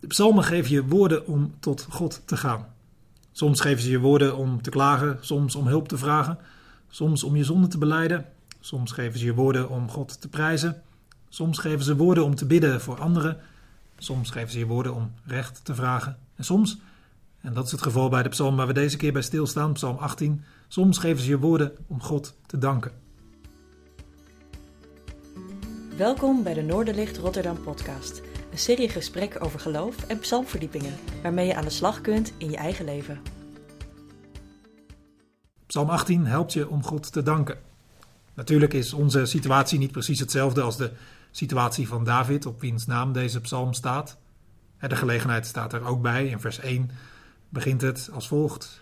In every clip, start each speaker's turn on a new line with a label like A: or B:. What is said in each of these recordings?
A: De psalmen geven je woorden om tot God te gaan. Soms geven ze je woorden om te klagen, soms om hulp te vragen, soms om je zonde te beleiden, soms geven ze je woorden om God te prijzen, soms geven ze woorden om te bidden voor anderen, soms geven ze je woorden om recht te vragen en soms, en dat is het geval bij de psalm waar we deze keer bij stilstaan, psalm 18, soms geven ze je woorden om God te danken.
B: Welkom bij de Noorderlicht Rotterdam podcast. Een serie gesprekken over geloof en psalmverdiepingen, waarmee je aan de slag kunt in je eigen leven.
A: Psalm 18 helpt je om God te danken. Natuurlijk is onze situatie niet precies hetzelfde als de situatie van David, op wiens naam deze psalm staat. De gelegenheid staat er ook bij. In vers 1 begint het als volgt.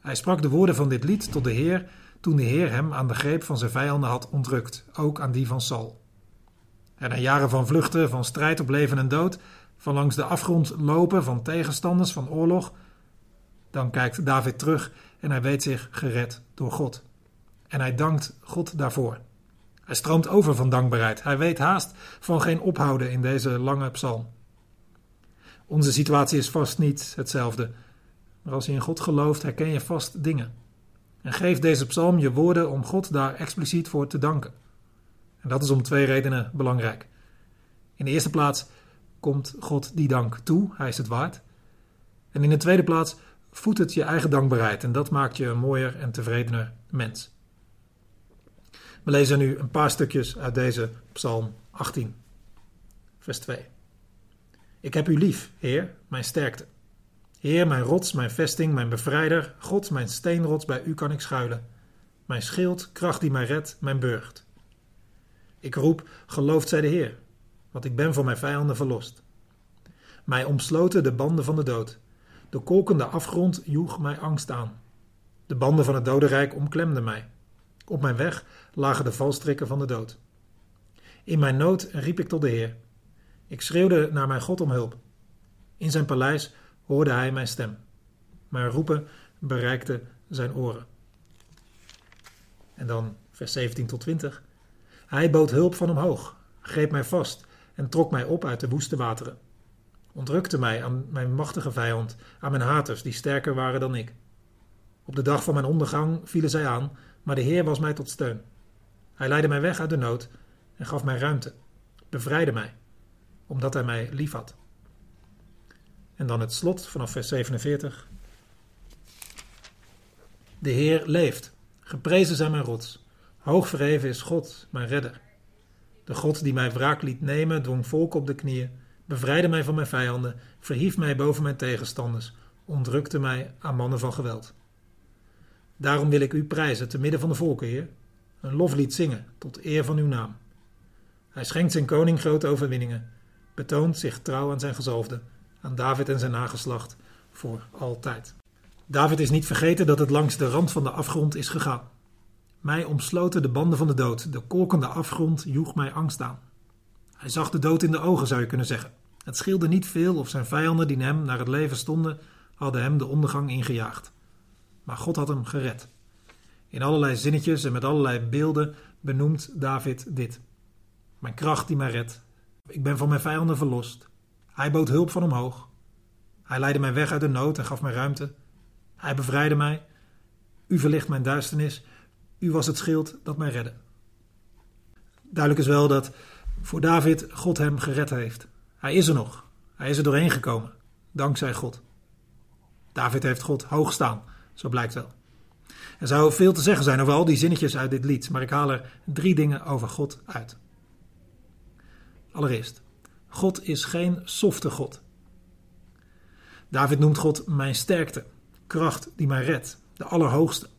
A: Hij sprak de woorden van dit lied tot de Heer toen de Heer hem aan de greep van zijn vijanden had ontrukt, ook aan die van Saul. En na jaren van vluchten, van strijd op leven en dood, van langs de afgrond lopen, van tegenstanders, van oorlog, dan kijkt David terug en hij weet zich gered door God. En hij dankt God daarvoor. Hij stroomt over van dankbaarheid. Hij weet haast van geen ophouden in deze lange psalm. Onze situatie is vast niet hetzelfde, maar als je in God gelooft, herken je vast dingen. En geef deze psalm je woorden om God daar expliciet voor te danken. En dat is om twee redenen belangrijk. In de eerste plaats komt God die dank toe, hij is het waard. En in de tweede plaats voedt het je eigen dankbaarheid en dat maakt je een mooier en tevredener mens. We lezen nu een paar stukjes uit deze Psalm 18, vers 2. Ik heb u lief, Heer, mijn sterkte. Heer, mijn rots, mijn vesting, mijn bevrijder, God, mijn steenrots, bij u kan ik schuilen. Mijn schild, kracht die mij redt, mijn burcht. Ik roep, geloofd zij de Heer, want ik ben van mijn vijanden verlost. Mij omsloten de banden van de dood. De kolkende afgrond joeg mij angst aan. De banden van het dodenrijk omklemden mij. Op mijn weg lagen de valstrikken van de dood. In mijn nood riep ik tot de Heer. Ik schreeuwde naar mijn God om hulp. In zijn paleis hoorde hij mijn stem. Mijn roepen bereikte zijn oren. En dan vers 17 tot 20. Hij bood hulp van omhoog, greep mij vast en trok mij op uit de woeste wateren. Ontrukte mij aan mijn machtige vijand, aan mijn haters die sterker waren dan ik. Op de dag van mijn ondergang vielen zij aan, maar de Heer was mij tot steun. Hij leidde mij weg uit de nood en gaf mij ruimte, bevrijdde mij, omdat hij mij liefhad. En dan het slot vanaf vers 47. De Heer leeft, geprezen zijn mijn rots. Hoog verheven is God, mijn redder. De God die mij wraak liet nemen, dwong volk op de knieën, bevrijdde mij van mijn vijanden, verhief mij boven mijn tegenstanders, ontrukte mij aan mannen van geweld. Daarom wil ik u prijzen te midden van de volken, Heer, een loflied zingen tot eer van uw naam. Hij schenkt zijn koning grote overwinningen, betoont zich trouw aan zijn gezalfde, aan David en zijn nageslacht, voor altijd. David is niet vergeten dat het langs de rand van de afgrond is gegaan. Mij omsloten de banden van de dood. De kolkende afgrond joeg mij angst aan. Hij zag de dood in de ogen, zou je kunnen zeggen. Het scheelde niet veel of zijn vijanden die hem naar het leven stonden, hadden hem de ondergang ingejaagd. Maar God had hem gered. In allerlei zinnetjes en met allerlei beelden benoemt David dit. Mijn kracht die mij redt. Ik ben van mijn vijanden verlost. Hij bood hulp van omhoog. Hij leidde mij weg uit de nood en gaf mij ruimte. Hij bevrijdde mij. U verlicht mijn duisternis. U was het schild dat mij redde. Duidelijk is wel dat voor David God hem gered heeft. Hij is er nog. Hij is er doorheen gekomen. Dankzij God. David heeft God hoog staan, zo blijkt wel. Er zou veel te zeggen zijn over al die zinnetjes uit dit lied, maar ik haal er drie dingen over God uit. Allereerst, God is geen softe God. David noemt God mijn sterkte, kracht die mij redt, de Allerhoogste.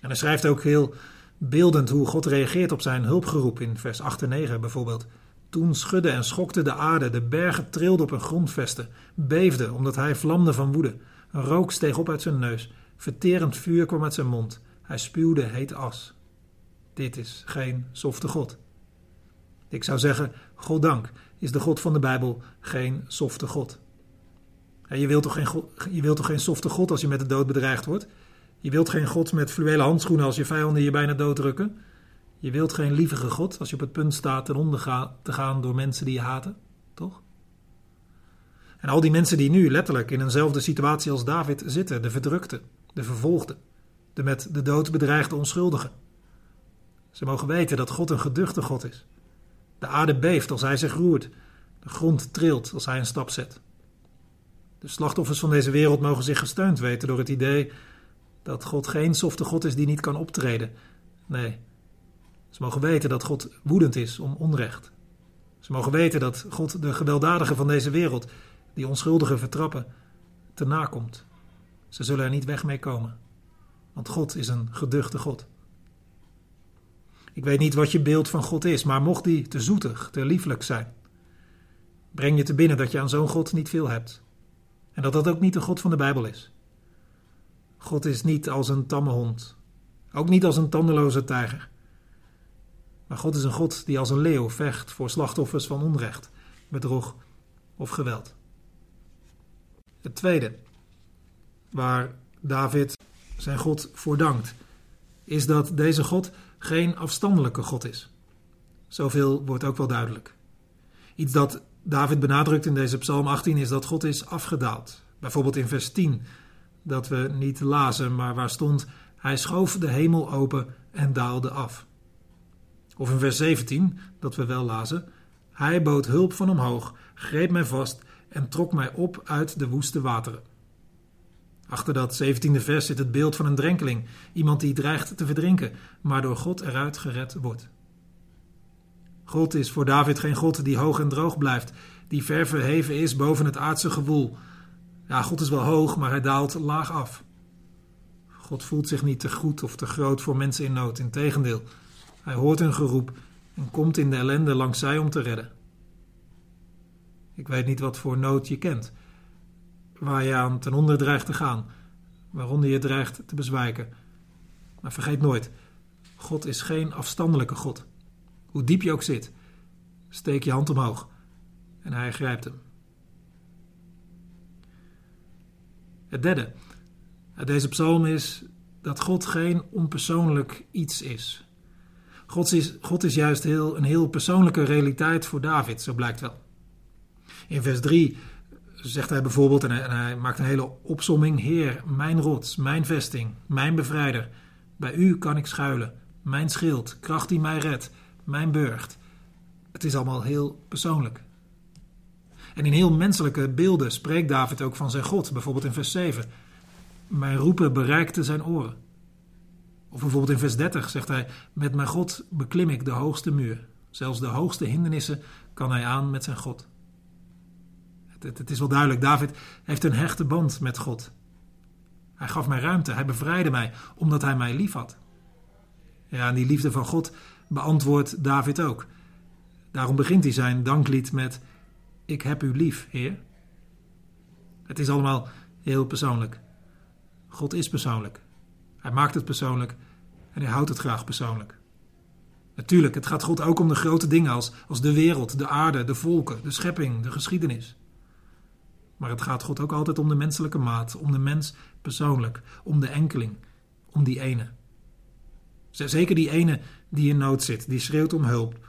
A: En hij schrijft ook heel beeldend hoe God reageert op zijn hulpgeroep in vers 8 en 9 bijvoorbeeld. Toen schudde en schokte de aarde, de bergen trilden op hun grondvesten, beefden omdat hij vlamde van woede. Rook steeg op uit zijn neus, verterend vuur kwam uit zijn mond. Hij spuwde heet as. Dit is geen softe God. Ik zou zeggen, God dank, is de God van de Bijbel geen softe God. Je wilt, toch geen, je wilt toch geen softe God als je met de dood bedreigd wordt? Je wilt geen God met fluwelen handschoenen als je vijanden je bijna doodrukken. Je wilt geen lievige God als je op het punt staat ten onder te gaan door mensen die je haten, toch? En al die mensen die nu letterlijk in eenzelfde situatie als David zitten, de verdrukte, de vervolgde, de met de dood bedreigde onschuldigen. Ze mogen weten dat God een geduchte God is. De aarde beeft als hij zich roert, de grond trilt als hij een stap zet. De slachtoffers van deze wereld mogen zich gesteund weten door het idee dat God geen softe God is die niet kan optreden. Nee, ze mogen weten dat God woedend is om onrecht. Ze mogen weten dat God de gewelddadige van deze wereld, die onschuldigen vertrappen, te nakomt. Ze zullen er niet weg mee komen, want God is een geduchte God. Ik weet niet wat je beeld van God is, maar mocht die te zoetig, te lieflijk zijn, breng je te binnen dat je aan zo'n God niet veel hebt. En dat dat ook niet de God van de Bijbel is. God is niet als een tamme hond, ook niet als een tandeloze tijger. Maar God is een God die als een leeuw vecht voor slachtoffers van onrecht, bedrog of geweld. Het tweede, waar David zijn God voor dankt, is dat deze God geen afstandelijke God is. Zoveel wordt ook wel duidelijk. Iets dat David benadrukt in deze Psalm 18 is dat God is afgedaald. Bijvoorbeeld in vers 10, dat we niet lazen, maar waar stond: Hij schoof de hemel open en daalde af. Of in vers 17, dat we wel lazen: Hij bood hulp van omhoog, greep mij vast en trok mij op uit de woeste wateren. Achter dat 17e vers zit het beeld van een drenkeling, iemand die dreigt te verdrinken, maar door God eruit gered wordt. God is voor David geen God die hoog en droog blijft, die ver verheven is boven het aardse gewoel. Ja, God is wel hoog, maar hij daalt laag af. God voelt zich niet te goed of te groot voor mensen in nood. Integendeel, hij hoort hun geroep en komt in de ellende langs zij om te redden. Ik weet niet wat voor nood je kent, waar je aan ten onder dreigt te gaan, waaronder je dreigt te bezwijken. Maar vergeet nooit, God is geen afstandelijke God. Hoe diep je ook zit, steek je hand omhoog en hij grijpt hem. Het derde deze psalm is dat God geen onpersoonlijk iets is. God is, God is juist heel, een heel persoonlijke realiteit voor David, zo blijkt wel. In vers 3 zegt hij bijvoorbeeld, en hij, en hij maakt een hele opsomming: Heer, mijn rots, mijn vesting, mijn bevrijder, bij u kan ik schuilen, mijn schild, kracht die mij redt, mijn burcht. Het is allemaal heel persoonlijk. En in heel menselijke beelden spreekt David ook van zijn God, bijvoorbeeld in vers 7. Mijn roepen bereikte zijn oren. Of bijvoorbeeld in vers 30 zegt hij: Met mijn God beklim ik de hoogste muur. Zelfs de hoogste hindernissen kan hij aan met zijn God. Het, het, het is wel duidelijk, David heeft een hechte band met God. Hij gaf mij ruimte, hij bevrijdde mij, omdat hij mij lief had. Ja, en die liefde van God beantwoordt David ook. Daarom begint hij zijn danklied met: Ik heb u lief, Heer. Het is allemaal heel persoonlijk. God is persoonlijk. Hij maakt het persoonlijk en hij houdt het graag persoonlijk. Natuurlijk, het gaat God ook om de grote dingen als, als de wereld, de aarde, de volken, de schepping, de geschiedenis. Maar het gaat God ook altijd om de menselijke maat, om de mens persoonlijk, om de enkeling, om die ene. Zeker die ene die in nood zit, die schreeuwt om hulp,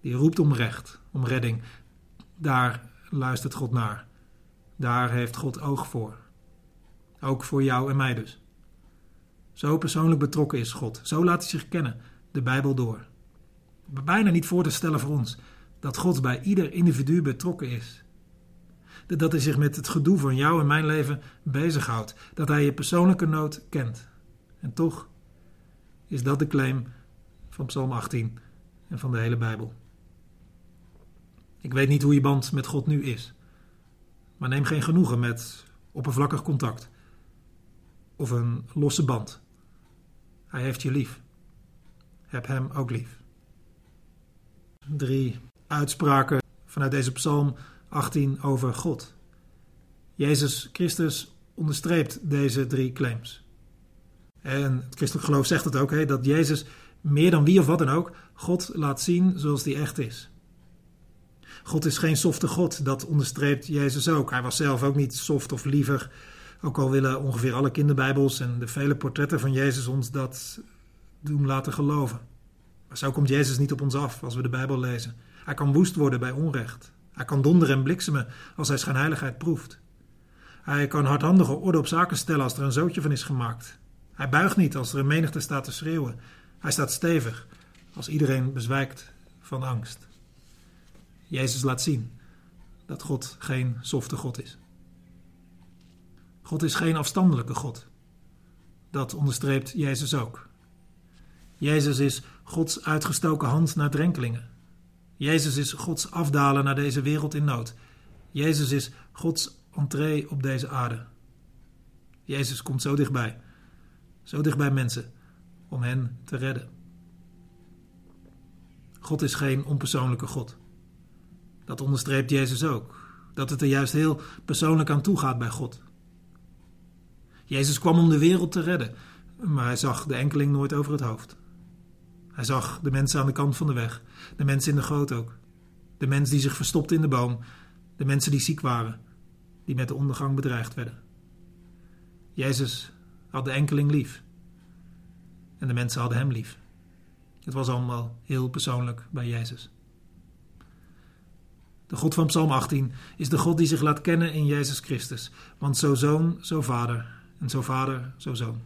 A: die roept om recht, om redding. Daar luistert God naar. Daar heeft God oog voor. Ook voor jou en mij dus. Zo persoonlijk betrokken is God. Zo laat hij zich kennen, de Bijbel door. Bijna niet voor te stellen voor ons dat God bij ieder individu betrokken is. Dat hij zich met het gedoe van jou en mijn leven bezighoudt. Dat hij je persoonlijke nood kent. En toch is dat de claim van Psalm 18 en van de hele Bijbel. Ik weet niet hoe je band met God nu is. Maar neem geen genoegen met oppervlakkig contact of een losse band. Hij heeft je lief. Heb hem ook lief. Drie uitspraken vanuit deze psalm 18 over God. Jezus Christus onderstreept deze drie claims. En het christelijk geloof zegt het ook, hè, dat Jezus meer dan wie of wat dan ook God laat zien zoals die echt is. God is geen softe God, dat onderstreept Jezus ook. Hij was zelf ook niet soft of liever ook al willen ongeveer alle kinderbijbels en de vele portretten van Jezus ons dat doen laten geloven. Maar zo komt Jezus niet op ons af als we de Bijbel lezen. Hij kan woest worden bij onrecht. Hij kan donderen en bliksemen als hij schijnheiligheid proeft. Hij kan hardhandige orde op zaken stellen als er een zootje van is gemaakt. Hij buigt niet als er een menigte staat te schreeuwen. Hij staat stevig als iedereen bezwijkt van angst. Jezus laat zien dat God geen softe God is. God is geen afstandelijke God. Dat onderstreept Jezus ook. Jezus is Gods uitgestoken hand naar drenkelingen. Jezus is Gods afdalen naar deze wereld in nood. Jezus is Gods entree op deze aarde. Jezus komt zo dichtbij, zo dichtbij mensen, om hen te redden. God is geen onpersoonlijke God. Dat onderstreept Jezus ook, dat het er juist heel persoonlijk aan toe gaat bij God. Jezus kwam om de wereld te redden, maar hij zag de enkeling nooit over het hoofd. Hij zag de mensen aan de kant van de weg, de mensen in de goot ook, de mens die zich verstopte in de boom, de mensen die ziek waren, die met de ondergang bedreigd werden. Jezus had de enkeling lief en de mensen hadden hem lief. Het was allemaal heel persoonlijk bij Jezus. De God van Psalm 18 is de God die zich laat kennen in Jezus Christus. Want zo zoon, zo vader. En zo vader, zo zoon.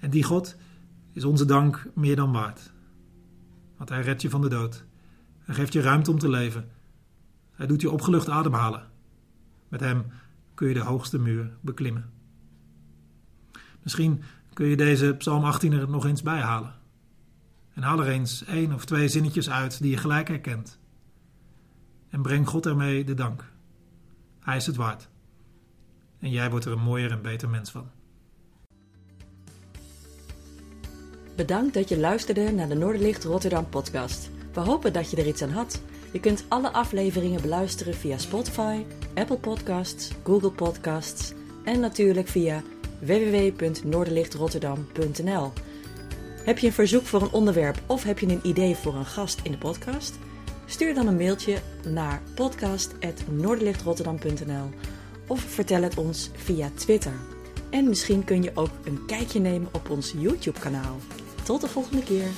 A: En die God is onze dank meer dan waard. Want hij redt je van de dood. Hij geeft je ruimte om te leven. Hij doet je opgelucht ademhalen. Met hem kun je de hoogste muur beklimmen. Misschien kun je deze Psalm 18 er nog eens bij halen. En haal er eens één of twee zinnetjes uit die je gelijk herkent. En breng God ermee de dank. Hij is het waard. En jij wordt er een mooier en beter mens van.
B: Bedankt dat je luisterde naar de Noorderlicht Rotterdam podcast. We hopen dat je er iets aan had. Je kunt alle afleveringen beluisteren via Spotify, Apple Podcasts, Google Podcasts en natuurlijk via www.noorderlichtrotterdam.nl. Heb je een verzoek voor een onderwerp of heb je een idee voor een gast in de podcast? Stuur dan een mailtje naar podcast.noorderlichtrotterdam.nl of vertel het ons via Twitter. En misschien kun je ook een kijkje nemen op ons YouTube-kanaal. Tot de volgende keer.